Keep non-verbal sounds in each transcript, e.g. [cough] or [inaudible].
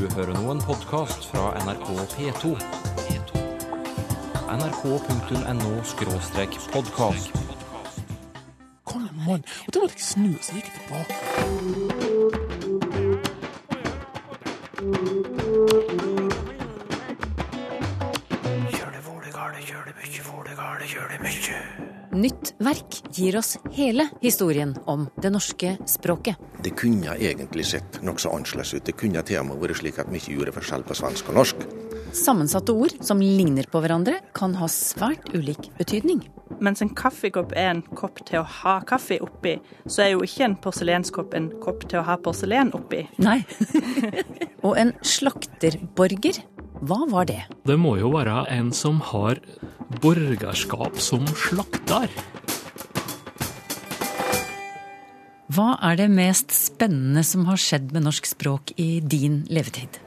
Du hører nå en podkast fra NRK P2. nrk.no-podkast. Kom igjen, mann. Og da måtte jeg snu, så gikk tilbake. Nytt verk gir oss hele historien om det norske språket. Det kunne egentlig sett nokså annerledes ut. Det kunne til og med vært slik at vi ikke gjorde forskjell på svensk og norsk. Sammensatte ord som ligner på hverandre, kan ha svært ulik betydning. Mens en kaffekopp er en kopp til å ha kaffe oppi, så er jo ikke en porselenskopp en kopp til å ha porselen oppi. Nei. [laughs] Og en slakterborger, hva var det? Det må jo være en som har borgerskap som slakter. Hva er det mest spennende som har skjedd med norsk språk i din levetid?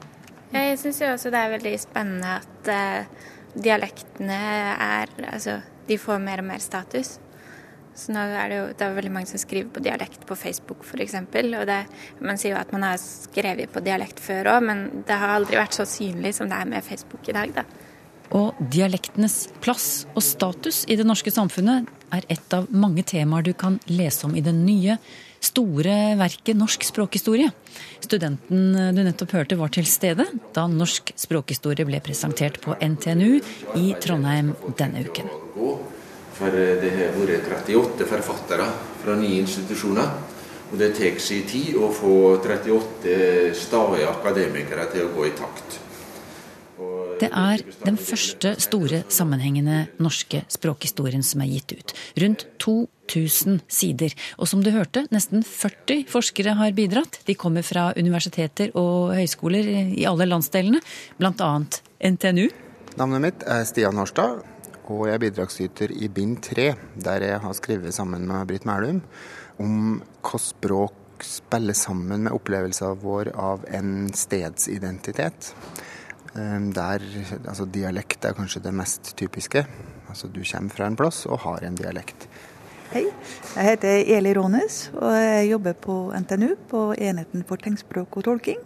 Jeg syns jo også det er veldig spennende at eh, dialektene er Altså, de får mer og mer status. Så nå er det jo det er veldig mange som skriver på dialekt på Facebook f.eks. Og det, man sier jo at man har skrevet på dialekt før òg, men det har aldri vært så synlig som det er med Facebook i dag, da. Og dialektenes plass og status i det norske samfunnet er et av mange temaer du kan lese om i det nye, store verket Norsk språkhistorie. Studenten du nettopp hørte var til stede da norsk språkhistorie ble presentert på NTNU i Trondheim denne uken. For det har vært 38 forfattere fra nye institusjoner. Og det tar sin tid å få 38 stadige akademikere til å gå i takt. Det er den første store sammenhengende norske språkhistorien som er gitt ut. Rundt 2000 sider. Og som du hørte, nesten 40 forskere har bidratt. De kommer fra universiteter og høyskoler i alle landsdelene, bl.a. NTNU. Navnet mitt er Stian Horstad, og jeg er bidragsyter i bind tre, der jeg har skrevet sammen med Britt Mælum om hva språk spiller sammen med opplevelsen vår av en stedsidentitet. Eh, Der, altså Dialekt er kanskje det mest typiske. Altså Du kommer fra en plass og har en dialekt. Hei, jeg heter Eli Rånes, og jeg jobber på NTNU på enheten for tegnspråk og tolking.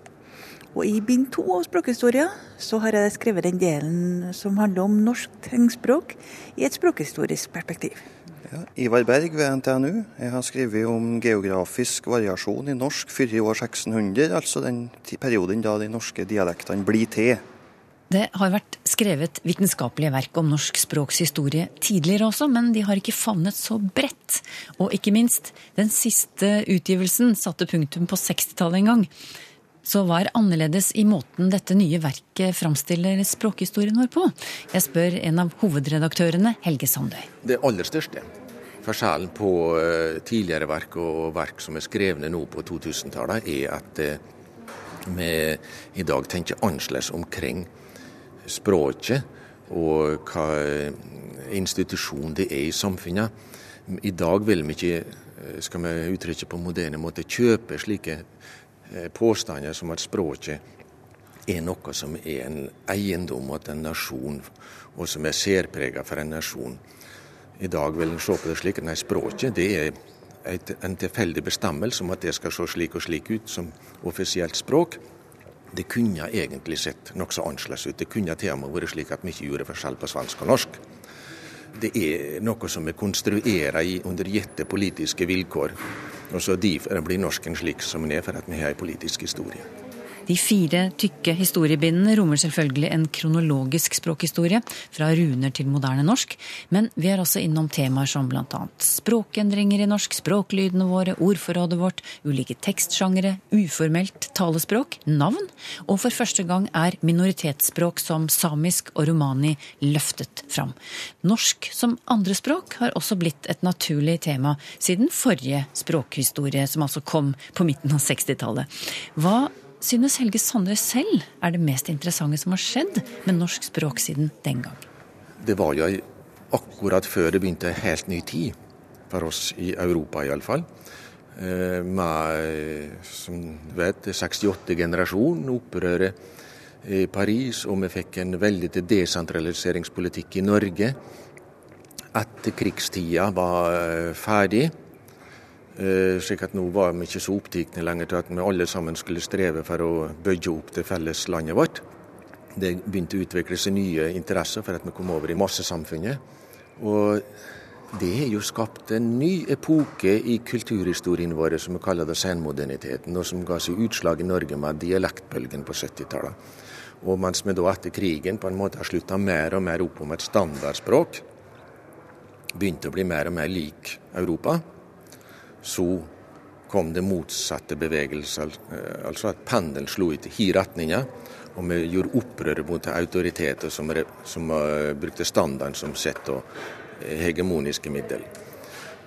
Og i bind to av språkhistoria så har jeg skrevet den delen som handler om norsk tegnspråk i et språkhistorisk perspektiv. Ja, Ivar Berg ved NTNU. Jeg har skrevet om geografisk variasjon i norsk før i år 1600, altså den perioden da de norske dialektene blir til. Det har vært skrevet vitenskapelige verk om norsk språks historie tidligere også, men de har ikke favnet så bredt. Og ikke minst, den siste utgivelsen satte punktum på 60-tallet en gang. Så hva er annerledes i måten dette nye verket framstiller språkhistorien vår på? Jeg spør en av hovedredaktørene, Helge Sandøy. Det aller største forskjellen på eh, tidligere verk og verk som er skrevne nå på 2000-tallet, er at eh, vi i dag tenker annerledes omkring språket og hva institusjon det er i samfunnet. I dag vil vi ikke, eh, skal vi uttrykke på moderne måte, kjøpe slike eh, påstander som at språket er noe som er en eiendom til en nasjon, og som er særpreget for en nasjon. I dag vil en se på det slik at nei, språket det er et, en tilfeldig bestemmelse om at det skal se slik og slik ut som offisielt språk. Det kunne egentlig sett nokså annerledes ut. Det kunne til og med vært slik at vi ikke gjorde forskjell på svensk og norsk. Det er noe som vi konstruerer i under gitte politiske vilkår. Og så Derfor blir norsken slik som den er, for at vi har en politisk historie. De fire tykke historiebindene rommer selvfølgelig en kronologisk språkhistorie, fra runer til moderne norsk, men vi er også innom temaer som bl.a. språkendringer i norsk, språklydene våre, ordforrådet vårt, ulike tekstsjangere, uformelt talespråk, navn, og for første gang er minoritetsspråk som samisk og romani løftet fram. Norsk som andrespråk har også blitt et naturlig tema siden forrige språkhistorie, som altså kom på midten av 60-tallet. Hva synes Helge Sandøy selv er det mest interessante som har skjedd med norsk språk siden den gang? Det var jo akkurat før det begynte en helt ny tid, for oss i Europa iallfall. Med, som du vet, 68-generasjon, opprøret i Paris, og vi fikk en veldig desentraliseringspolitikk i Norge. Etter krigstida var ferdig, Eh, slik at nå var vi ikke så opptatt lenger til at vi alle sammen skulle streve for å bygge opp det felles landet vårt. Det begynte å utvikle seg nye interesser for at vi kom over i massesamfunnet. Og det har jo skapt en ny epoke i kulturhistorien vår som vi kaller det senmoderniteten, og som ga seg utslag i Norge med dialektbølgen på 70-tallet. Og mens vi da etter krigen på en måte har slutta mer og mer opp om et standardspråk, begynte å bli mer og mer lik Europa, så kom det motsatte bevegelser. eh, Altså at pendelen slo ut i hi retninger, og vi gjorde opprør mot autoriteter som, som uh, brukte standarden som sett og eh, hegemoniske middel.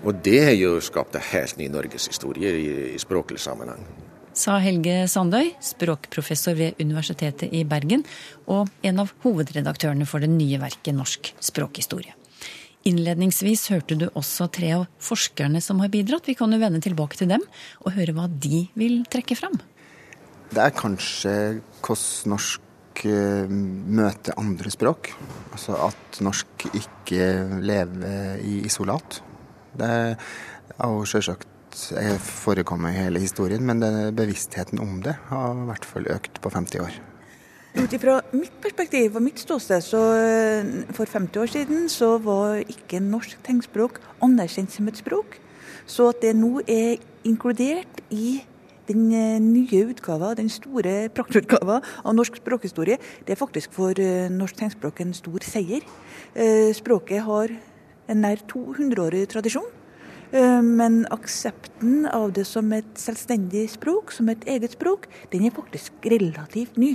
Og det har jo skapt en helt ny norgeshistorie i, i språklig sammenheng. Sa Helge Sandøy, språkprofessor ved Universitetet i Bergen, og en av hovedredaktørene for det nye verket Norsk språkhistorie. Innledningsvis hørte du også tre av forskerne som har bidratt. Vi kan jo vende tilbake til dem og høre hva de vil trekke fram. Det er kanskje hvordan norsk eh, møter andre språk. Altså at norsk ikke lever i isolat. Det har jo selvsagt eh, forekommet i hele historien, men bevisstheten om det har i hvert fall økt på 50 år. Ut ifra mitt perspektiv og mitt ståsted, så eh, for 50 år siden så var ikke norsk tegnspråk anerkjent som et språk. Så at det nå er inkludert i den eh, nye utgava, den store praktutgava av norsk språkhistorie, det er faktisk for eh, norsk tegnspråk en stor seier. Språket har en nær 200-årig tradisjon. Men aksepten av det som et selvstendig språk, som et eget språk, den er faktisk relativt ny.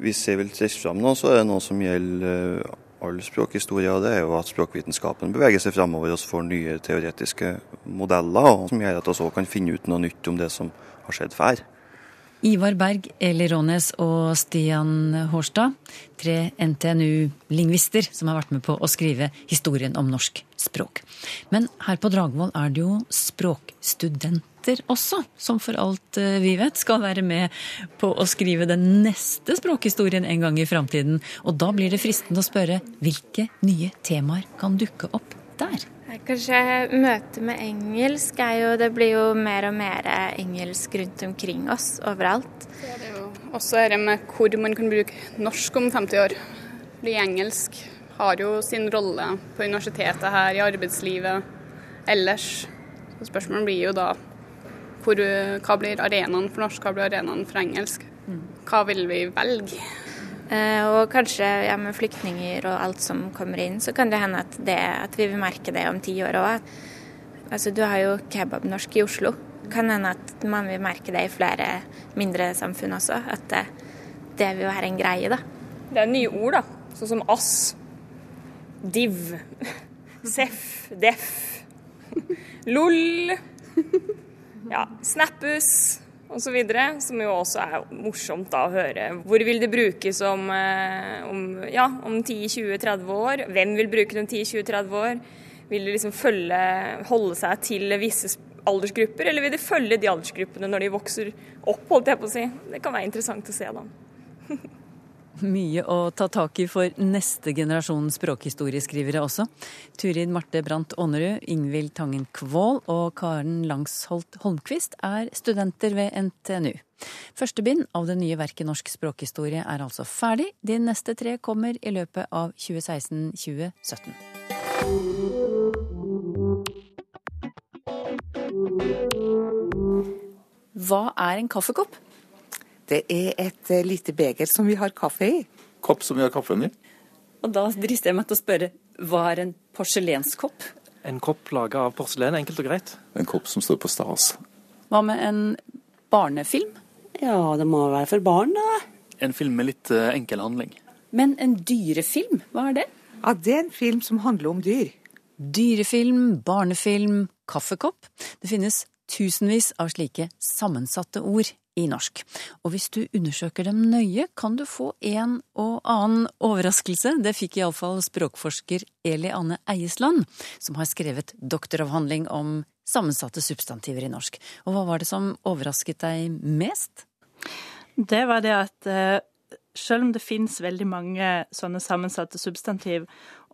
Hvis jeg vil trekke fram noe, så er det noe som gjelder eh, all språkhistorie. Det er jo at språkvitenskapen beveger seg framover og får nye teoretiske modeller, som gjør at vi også kan finne ut noe nytt om det som har skjedd før. Ivar Berg, Eli Rånes og Stian Hårstad, tre NTNU-lingvister som har vært med på å skrive historien om norsk språk. Men her på Dragvoll er det jo språkstudenter også, som for alt eh, vi vet skal være med på å skrive den neste språkhistorien en gang i framtiden. Og da blir det fristende å spørre hvilke nye temaer kan dukke opp der? Kanskje møtet med engelsk er jo Det blir jo mer og mer engelsk rundt omkring oss overalt. Så er det jo også dette med hvor man kan bruke norsk om 50 år. Fordi engelsk har jo sin rolle på universitetet her, i arbeidslivet, ellers. Så spørsmålet blir jo da hvor, hva blir arenaen for norsk, hva blir arenaen for engelsk? Hva vil vi velge? Eh, og kanskje ja, med flyktninger og alt som kommer inn, så kan det hende at, det, at vi vil merke det om ti år òg. Altså, du har jo kebabnorsk i Oslo. Kan hende at man vil merke det i flere mindre samfunn også. At det, det vil være en greie, da. Det er nye ord, da. Sånn som ass, div, seff, deff, lol, ja, snappus osv. Som jo også er morsomt da å høre. Hvor vil det brukes om, eh, om, ja, om 10-20-30 år? Hvem vil bruke det om 10-20-30 år? Vil det liksom følge, holde seg til visse aldersgrupper, eller vil det følge de aldersgruppene når de vokser opp, holdt jeg på å si? Det kan være interessant å se, da. [laughs] Mye å ta tak i for neste generasjon språkhistorieskrivere også. Turid Marte Brandt Aanerud, Ingvild Tangen Kvål og Karen Langsholt Holmquist er studenter ved NTNU. Første bind av det nye verket Norsk språkhistorie er altså ferdig. De neste tre kommer i løpet av 2016-2017. Hva er en kaffekopp? Det er et eh, lite beger som vi har kaffe i. Kopp som vi har kaffen i. Og da drister jeg meg til å spørre, hva er en porselenskopp? En kopp laga av porselen, enkelt og greit. En kopp som står på stas. Hva med en barnefilm? Ja, det må være for barn, da. En film med litt eh, enkel handling. Men en dyrefilm, hva er det? Ja, Det er en film som handler om dyr. Dyrefilm, barnefilm, kaffekopp. Det finnes tusenvis av slike sammensatte ord i norsk. Og hvis du undersøker dem nøye, kan du få en og annen overraskelse. Det fikk iallfall språkforsker Eli Anne Eiesland, som har skrevet doktoravhandling om sammensatte substantiver i norsk. Og hva var det som overrasket deg mest? Det var det at eh, selv om det finnes veldig mange sånne sammensatte substantiv,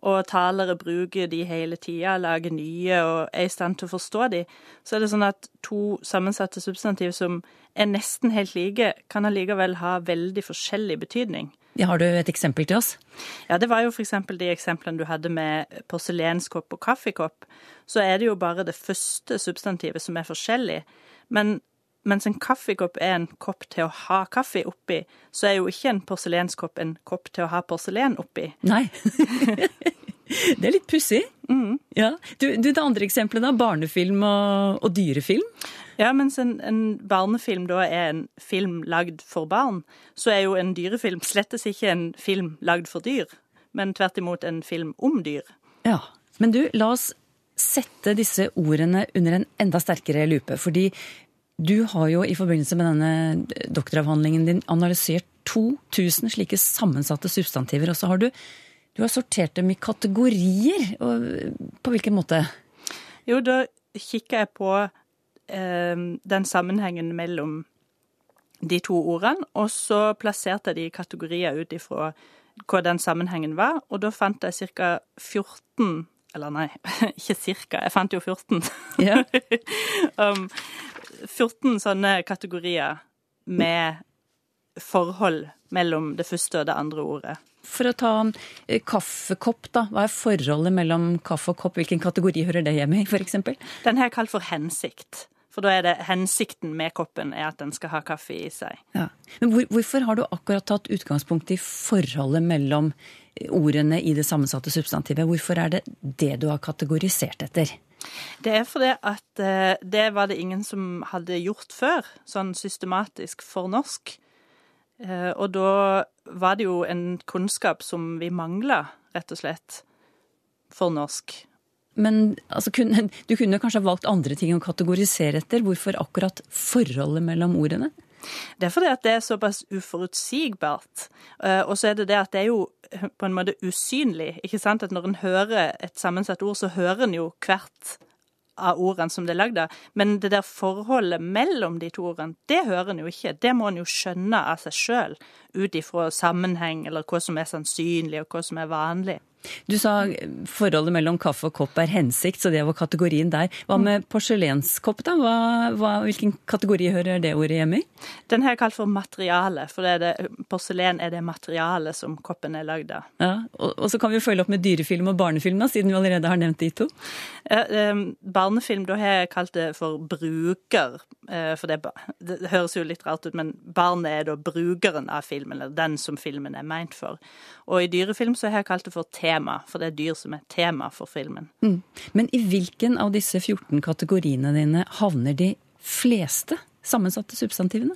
og talere bruker de hele tida, lager nye og er i stand til å forstå de, så er det sånn at to sammensatte substantiv som er nesten helt like, kan allikevel ha veldig forskjellig betydning. Ja, har du et eksempel til oss? Ja, det var jo f.eks. de eksemplene du hadde med porselenskopp og kaffekopp. Så er det jo bare det første substantivet som er forskjellig. Men mens en kaffekopp er en kopp til å ha kaffe oppi, så er jo ikke en porselenskopp en kopp til å ha porselen oppi. Nei. [laughs] [laughs] det er litt pussig. Mm. Ja. Du, du, det andre eksempelet, da? Barnefilm og, og dyrefilm? Ja, mens en, en, barnefilm da er en film lagd for barn, så er jo en dyrefilm slettes ikke en film lagd for dyr, men tvert imot en film om dyr. Ja, Men du, la oss sette disse ordene under en enda sterkere lupe. Fordi du har jo i forbindelse med denne doktoravhandlingen din analysert 2000 slike sammensatte substantiver, og så har du, du har sortert dem i kategorier. På hvilken måte? Jo, da kikker jeg på eh, den sammenhengen mellom de to ordene, og så plasserte jeg de i kategorier ut ifra hva den sammenhengen var, og da fant jeg ca. 14 eller nei, [laughs] ikke cirka, jeg fant jo 14. Yeah. [laughs] um, 14 sånne kategorier med forhold mellom det første og det andre ordet. For å ta eh, kaffekopp, da. Hva er forholdet mellom kaffe og kopp? Hvilken kategori hører det hjemme i, f.eks.? Den her er kalt for hensikt. For da er det hensikten med koppen er at den skal ha kaffe i seg. Ja. Men hvor, hvorfor har du akkurat tatt utgangspunkt i forholdet mellom ordene i det sammensatte substantivet? Hvorfor er det det du har kategorisert etter? Det er fordi at eh, det var det ingen som hadde gjort før, sånn systematisk for norsk. Eh, og da var det jo en kunnskap som vi mangla, rett og slett, for norsk. Men altså, kunne, [laughs] du kunne kanskje valgt andre ting å kategorisere etter. Hvorfor akkurat forholdet mellom ordene? Det er fordi at det er såpass uforutsigbart. Eh, og så er det det at det er jo på en måte usynlig. ikke sant? At når en hører et sammensatt ord, så hører en jo hvert av ordene som det er lagd av. Men det der forholdet mellom de to ordene, det hører en jo ikke. Det må en jo skjønne av seg sjøl, ut ifra sammenheng, eller hva som er sannsynlig, og hva som er vanlig. Du sa forholdet mellom kaffe og kopp er hensikt, så det var kategorien der. Hva med porselenskopp, da? Hva, hva, hvilken kategori hører det ordet hjemme i? Den her er kalt for materiale, for det er det, porselen er det materialet som koppen er lagd av. Ja, og, og, så kan vi følge opp med dyrefilm og barnefilm, da, siden vi allerede har nevnt de to. Ja, eh, barnefilm, da har jeg kalt det for bruker, eh, for det, det, høres jo litt rart ut, men barnet er da brukeren av filmen, eller den som filmen er meint for. Og i dyrefilm så har jeg kalt det for tema, for det er dyr som er tema for filmen. Mm. Men i hvilken av disse 14 kategoriene dine havner de fleste sammensatte substantivene?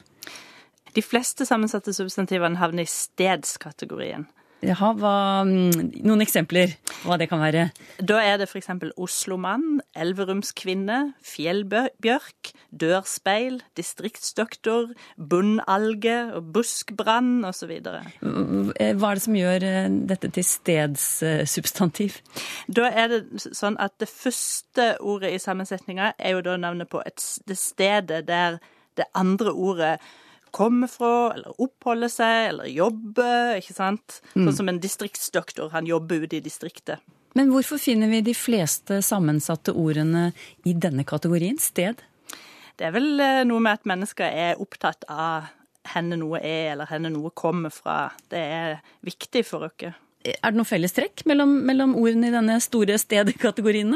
De fleste sammensatte substantivene havner i stedskategorien. Jaha, hva, noen eksempler hva det kan være? Da er det f.eks. Oslomann, Elverumskvinne, fjellbjørk, dørspeil, distriktsdoktor, bunnalge og buskbrann osv. Hva er det som gjør eh, dette til stedssubstantiv? Da er det sånn at det første ordet i sammensetninga er jo da navnet på et, det stedet der det andre ordet kommer fra, eller oppholder seg, eller jobber. ikke sant? Mm. Sånn som en distriktsdoktor. Han jobber ute i distriktet. Men hvorfor finner vi de fleste sammensatte ordene i denne kategorien sted? Det er vel eh, noe med at mennesker er opptatt av henne noe er, eller henne noe kommer fra. Det er viktig for oss. Er det noe fellestrekk mellom, mellom ordene i denne store stedkategorien?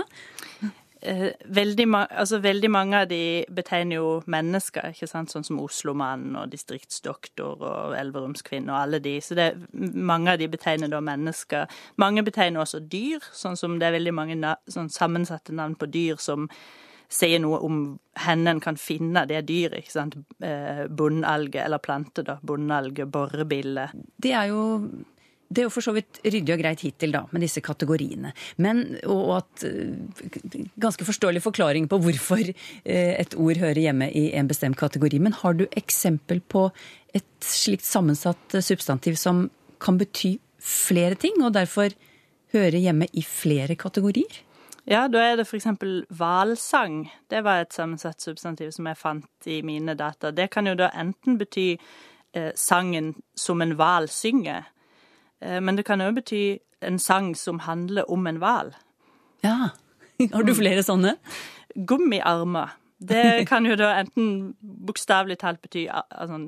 Eh, veldig, altså, veldig, mange av de betegner jo mennesker, ikke sant? sånn som Oslomannen og distriktsdoktor og Elverumskvinne og alle de. Så det, mange av de betegner da mennesker. Mange betegner også dyr, sånn som det er veldig mange na sånn sammensatte navn på dyr som sier noe om hvor en kan finne det dyret. ikke sant? Eh, Bondalge, eller plante, da. Bondalge, borebille. Det er jo det er jo for så vidt ryddig og greit hittil, da, med disse kategoriene. Men, og at eh, Ganske forståelig forklaring på hvorfor eh, et ord hører hjemme i en bestemt kategori. Men har du eksempel på et slikt sammensatt substantiv som kan bety flere ting, og derfor høre hjemme i flere kategorier? Ja, da er det f.eks. hvalsang. Det var et sammensatt substantiv som jeg fant i mine data. Det kan jo da enten bety eh, sangen som en hval synger, Eh, Men det kan òg bety en sang som handler om en hval. Ja. Har du flere sånne? Gummiarmer. Det [laughs] kan jo da enten bokstavelig talt bety altså,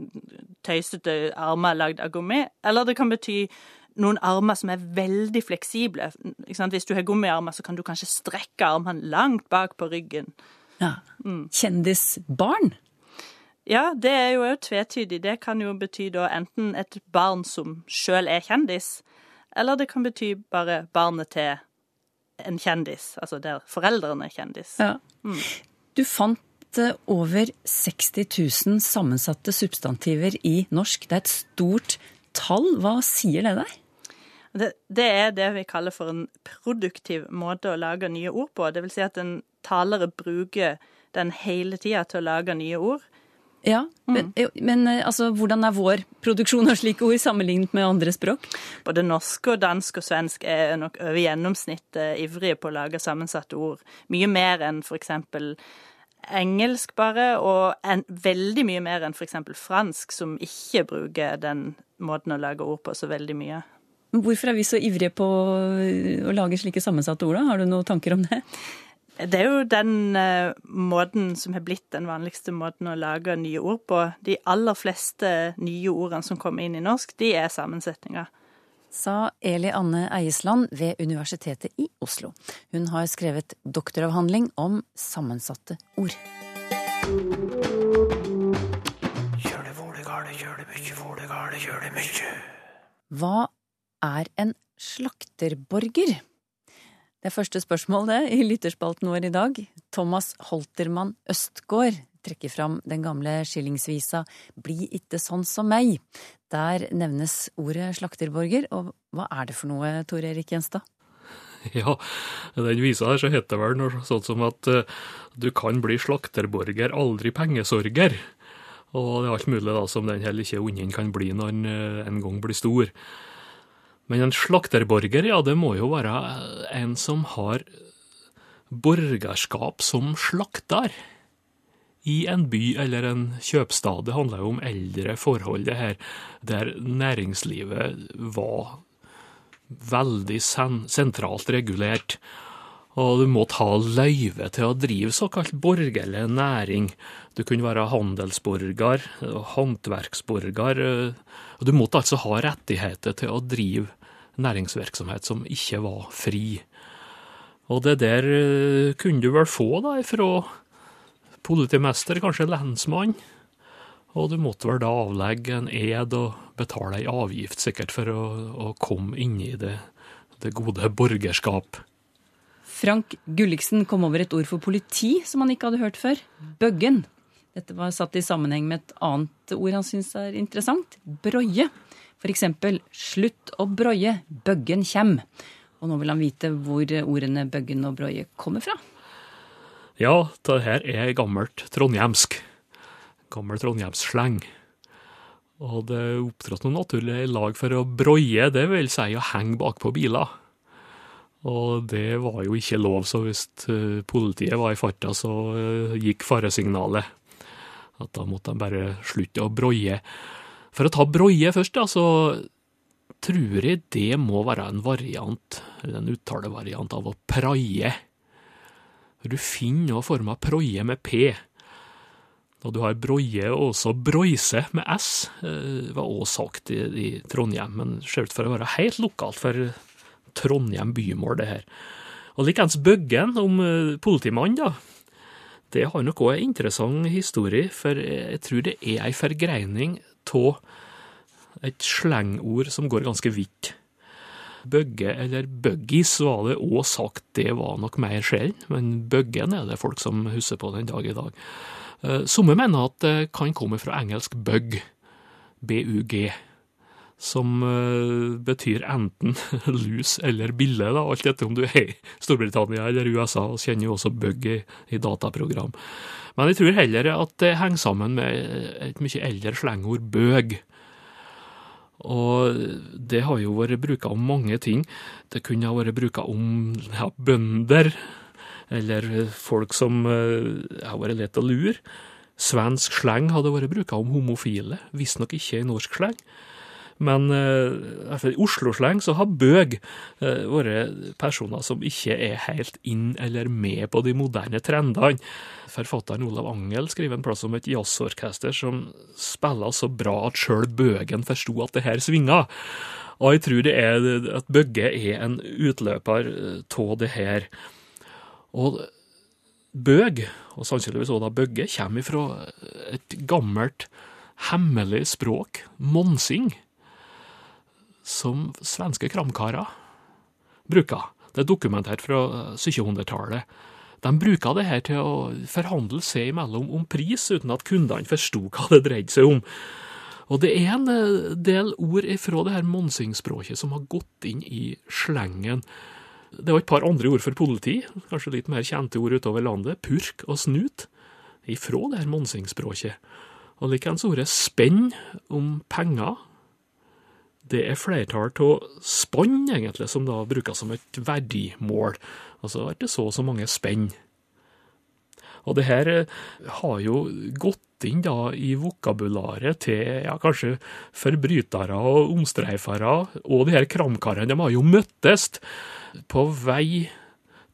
tøysete armer lagd av gummi, eller det kan bety noen armer som er veldig fleksible. Hvis du har gummiarmer, så kan du kanskje strekke armene langt bak på ryggen. Ja. Kjendisbarn? Ja, det er jo òg tvetydig. Det kan jo bety da enten et barn som sjøl er kjendis, eller det kan bety bare barnet til en kjendis, altså der foreldrene er kjendis. Ja. Mm. Du fant eh, over 60 000 sammensatte substantiver i norsk. Det er et stort tall. Hva sier det deg? Det, det er det vi kaller for en produktiv måte å lage nye ord på. Det vil si at en talere bruker den hele tida til å lage nye ord. Ja, men, jo, men eh, altså, hvordan er vår produksjon av slike ord sammenlignet med andre språk? Både norsk og dansk og svensk er nok over gjennomsnittet ivrige på å lage sammensatte ord. Mye mer enn eksempel engelsk bare, og en, veldig mye mer enn eksempel fransk, som ikke bruker den måten å lage ord på så veldig mye. Hvorfor er vi så ivrige på å lage slike sammensatte ord, da? Har du noen tanker om det? Det er jo den eh, måten som har blitt den vanligste måten å lage nye ord på. De aller fleste nye ordene som kommer inn i norsk, de er sammensetninger. Sa Eli Anne Eiesland ved Universitetet i Oslo. Hun har skrevet doktoravhandling om sammensatte ord. Kjør det vålegale, kjør det mykje, vålegale, kjør det mykje. Hva er en slakterborger? Det er første spørsmål det i lytterspalten vår i dag. Thomas Holtermann Østgård trekker fram den gamle skillingsvisa Bli itte sånn som meg. Der nevnes ordet slakterborger, og hva er det for noe, Tor Erik Gjenstad? [laughs] Ja, den visa her så heter det vel noe sånt som at eh, du kan bli slakterborger, aldri pengesorger. Og det er alt mulig da som den heller ikke ungen kan bli når han eh, en gang blir stor. Men en slakterborger, ja, det må jo være en som har borgerskap som slakter i en by eller en kjøpstad. Det handler jo om eldre forhold, det her, der næringslivet var veldig sen sentralt regulert. Og du må ta løyve til å drive såkalt borgerlig næring. Du kunne være handelsborger, håndverksborger. og Du måtte altså ha rettigheter til å drive næringsvirksomhet som ikke var fri. Og det der eh, kunne du vel få da ifra politimester, kanskje lensmann. Og du måtte vel da avlegge en ed og betale ei avgift, sikkert, for å, å komme inn i det, det gode borgerskap. Frank Gulliksen kom over et ord for politi som han ikke hadde hørt før. Bøggen. Dette var satt i sammenheng med et annet ord han syns er interessant. Broie. Eksempel 'slutt å broie, bøggen kjem'. Og nå vil han vite hvor ordene bøggen og broie kommer fra. Ja, det her er gammelt trondhjemsk. Gammel trondhjemssleng. Og det opptrådte noe naturlig i lag for å broie, det vil si å henge bakpå biler. Og det var jo ikke lov, så hvis eh, politiet var i farta, så eh, gikk faresignalet. At da måtte de bare slutte å broie. For å ta broie først, da, så tror jeg det må være en variant, eller en uttalevariant av å praie. Du finner noe form av proie med P. Og du har broie og også broise med S, eh, var også sagt i, i Trondheim, men ser ut for å være helt lokalt for Trondheim bymål, det her. Og likeens Bøggen, om politimannen, politimann, da. Det har nok òg en interessant historie, for jeg tror det er ei forgreining av et slengord som går ganske vidt. Bøgge, eller bøggis, var det òg sagt, det var nok mer sjelden, men bøggen er det folk som husker på den dag i dag. Eh, Somme mener at det kan komme fra engelsk bug, B-U-G, som eh, betyr enten [laughs] lus eller bille, da, alt etter om du er i Storbritannia eller USA, og kjenner jo også bug i, i dataprogram. Men jeg tror heller at det henger sammen med et mye eldre slengord bøg. Og det har jo vært bruka om mange ting. Det kunne ha vært bruka om ja, bønder, eller folk som eh, har vært lett å lure. Svensk sleng hadde vært bruka om homofile, visstnok ikke i norsk sleng. Men eh, fall i Oslo-sleng så har bøg eh, vært personer som ikke er helt inn eller med på de moderne trendene. Forfatteren Olav Angel skriver en plass om et jazzorkester som spiller så bra at sjøl bøgen forsto at det her svinga. Og jeg tror det er at Bøgge er en utløper av det her. Og Bøg, og sannsynligvis også da Bøgge, kommer fra et gammelt, hemmelig språk, monsing, som svenske kramkarer bruker. Det er dokumentert fra 1700-tallet. De bruker det her til å forhandle seg imellom om pris, uten at kundene forsto hva det dreide seg om. Og det er en eh, del ord fra det her monsingspråket som har gått inn i slengen. Det var et par andre ord for politi, kanskje litt mer kjente ord utover landet. Purk og snut. Ifra det her monsingspråket. Og likeens ordet spenn om penger. Det er flertall av spann, egentlig, som da brukes som et verdimål. Altså at det så og så mange spenn. Og det her eh, har jo gått inn da i vokabularet til ja, kanskje forbrytere og omstreifere, og de her kramkarene, de har jo møttes på vei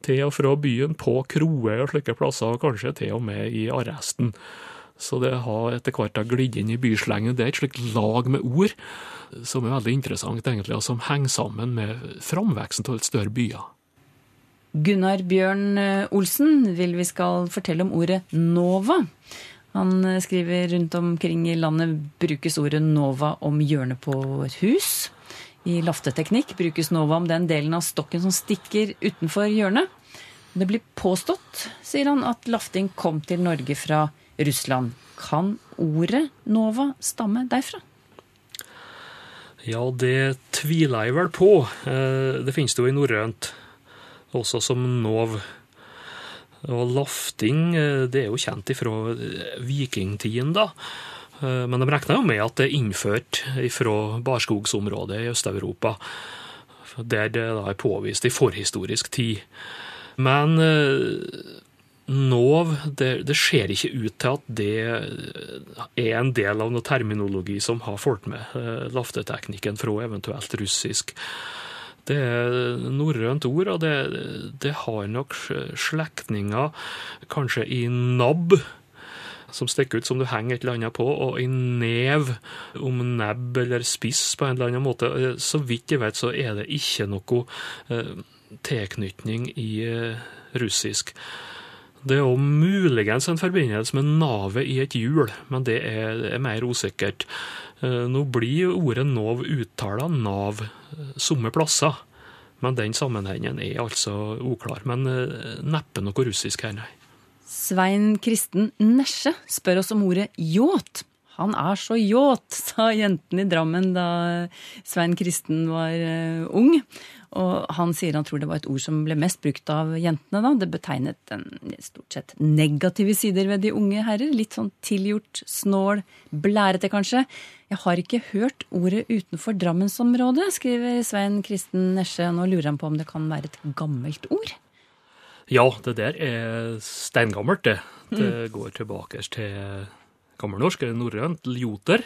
til og fra byen, på kroer og slike plasser, og kanskje til og med i arresten. Så det har etter hvert glidd inn i byslengen. Det er et slikt lag med ord som er veldig interessant, egentlig, og som henger sammen med framveksten av større byer. Gunnar Bjørn Olsen vil vi skal fortelle om ordet Nova. Han skriver rundt omkring i landet brukes ordet Nova om hjørnet på hus. I lafteteknikk brukes Nova om den delen av stokken som stikker utenfor hjørnet. Det blir påstått, sier han, at lafting kom til Norge fra Russland. Kan ordet Nova stamme derfra? Ja, det tviler jeg vel på. Det finnes det jo i norrønt, også som nov. Og lafting det er jo kjent ifra vikingtiden, da. Men de regner jo med at det er innført fra barskogsområdet i Øst-Europa, der det da er påvist i forhistorisk tid. Men nov, det, det ser ikke ut til at det er en del av noe terminologi som har fulgt med lafteteknikken fra eventuelt russisk. Det er norrønt ord, og det, det har nok slektninger kanskje i nabb, som stikker ut som du henger et eller annet på, og i nev, om nebb eller spiss på en eller annen måte. Så vidt jeg vet, så er det ikke noe tilknytning i russisk. Det er jo muligens en forbindelse med navet i et hjul, men det er, er mer usikkert. Nå blir ordet nov uttala nav somme plasser, men den sammenhengen er altså uklar. Men neppe noe russisk her, nei. Svein Kristen Nesje spør oss om ordet yacht. Han er så yacht, sa jentene i Drammen da Svein Kristen var ung. Og han sier han tror det var et ord som ble mest brukt av jentene da. Det betegnet den stort sett negative sider ved de unge herrer. Litt sånn tilgjort, snål, blærete kanskje. Jeg har ikke hørt ordet utenfor Drammensområdet, skriver Svein Kristen Nesje. Nå lurer han på om det kan være et gammelt ord? Ja, det der er steingammelt, det. Det går tilbake til gammelnorsk, eller norrønt, ljoter.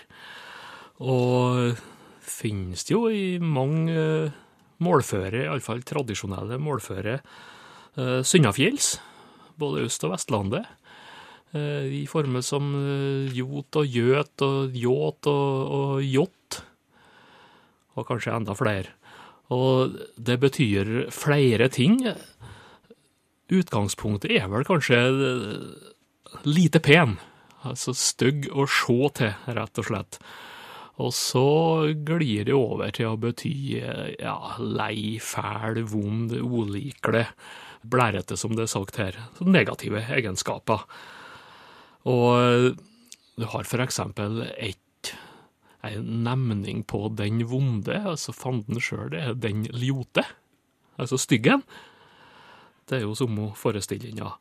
Og finnes det jo i mange målføre, iallfall tradisjonelle målføre, uh, både Øst- og Vestlandet. Uh, I former som uh, jot og gjøt og yacht og, og yacht. Og kanskje enda flere. Og det betyr flere ting. Utgangspunktet er vel kanskje lite pen. Altså stygg å se til, rett og slett. Og så glir det over til å bety ja, lei, fæl, vond, ulikelig, blærete, som det er sagt her. Negative egenskaper. Og du har for eksempel et, en nemning på den vonde, altså fanden sjøl, er den ljote, altså styggen. Det er jo samme forestillinga.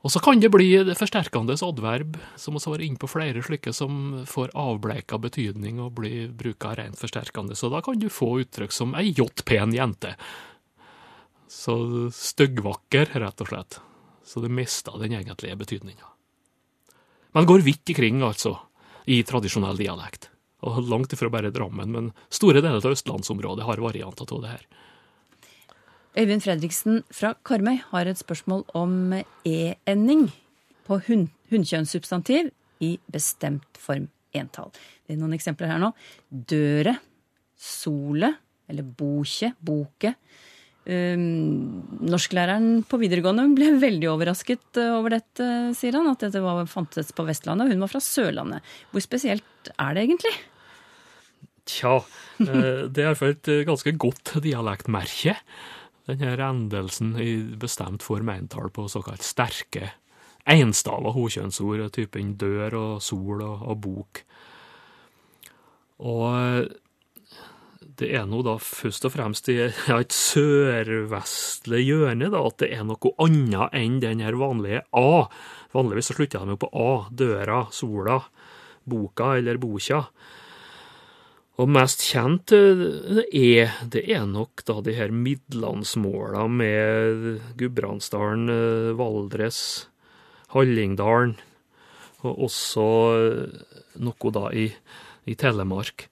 Og så kan det bli forsterkende adverb, som vi var inne på flere slike, som får avbleika betydning og blir bruka rent forsterkende. Så da kan du få uttrykk som ei jått pen jente. Så styggvakker, rett og slett. Så det mista den egentlige betydninga. Men går vidt ikring, altså, i tradisjonell dialekt. Og langt ifra bare Drammen, men store deler av østlandsområdet har varianter av det her. Øyvind Fredriksen fra Karmøy har et spørsmål om e-ending på hun, hunnkjønnssubstantiv i bestemt form entall. Det er noen eksempler her nå. Døre, sole, eller bokje, boke. Um, norsklæreren på videregående ble veldig overrasket uh, over dette, sier han. At dette var, fantes på Vestlandet, hun var fra Sørlandet. Hvor spesielt er det egentlig? Tja, eh, det er iallfall et ganske godt dialektmerke denne endelsen i bestemt form entall på såkalt sterke enstava hokjønnsord, typen dør og sol og, og bok. Og det er nå da først og fremst i et sørvestlig hjørne da, at det er noe annet enn den her vanlige A. Vanligvis så slutter de jo på A. Døra, sola, boka eller bokja. Og mest kjent er eh, det er nok da de her midlandsmåla med Gudbrandsdalen, eh, Valdres, Hallingdalen, og også eh, noe da i, i Telemark.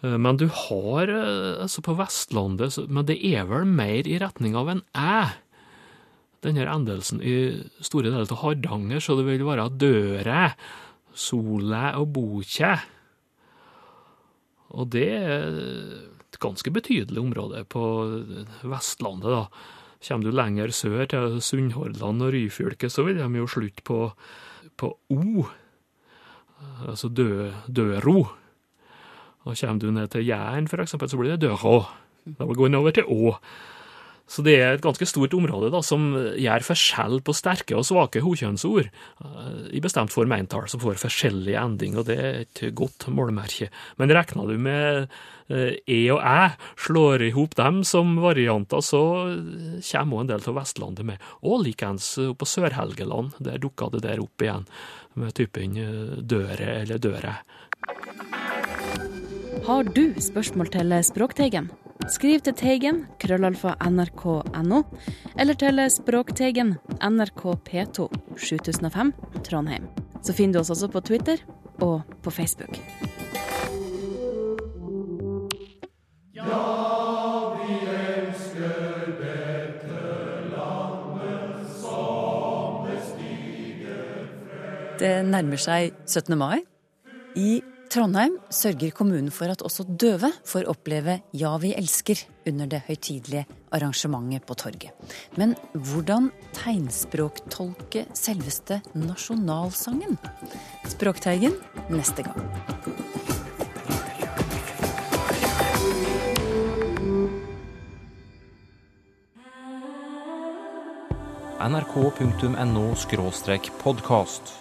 Men du har altså på Vestlandet Men det er vel mer i retning av en æ, denne endelsen. I store deler av Hardanger så det vil være døre, Solæ og bokje. Og det er et ganske betydelig område på Vestlandet, da. Kommer du lenger sør, til Sunnhordland og Ryfylke, så vil de jo slutte på, på O, altså dø, døro. Og kommer du ned til Jæren, eksempel, så blir det dørå. Da går den over til Å. Så det er et ganske stort område da, som gjør forskjell på sterke og svake hokjønnsord i bestemt form entall, som får forskjellig ending, og det er et godt målmerke. Men regner du med E og Æ, slår i hop dem som varianter, så kommer òg en del av Vestlandet med. Og likeens på Sør-Helgeland, der dukka det der opp igjen, med typen døre eller døre. Har du spørsmål til Språkteigen? Skriv til Teigen, krøllalfa nrk.no, eller til Språkteigen, NRK P2, 7005, Trondheim. Så finner du oss også på Twitter og på Facebook. Ja, Det nærmer seg 17. mai. I Trondheim sørger kommunen for at også døve får oppleve Ja, vi elsker under det høytidelige arrangementet på torget. Men hvordan tegnspråktolke selveste nasjonalsangen? Språkteigen neste gang. nrk.no podkast.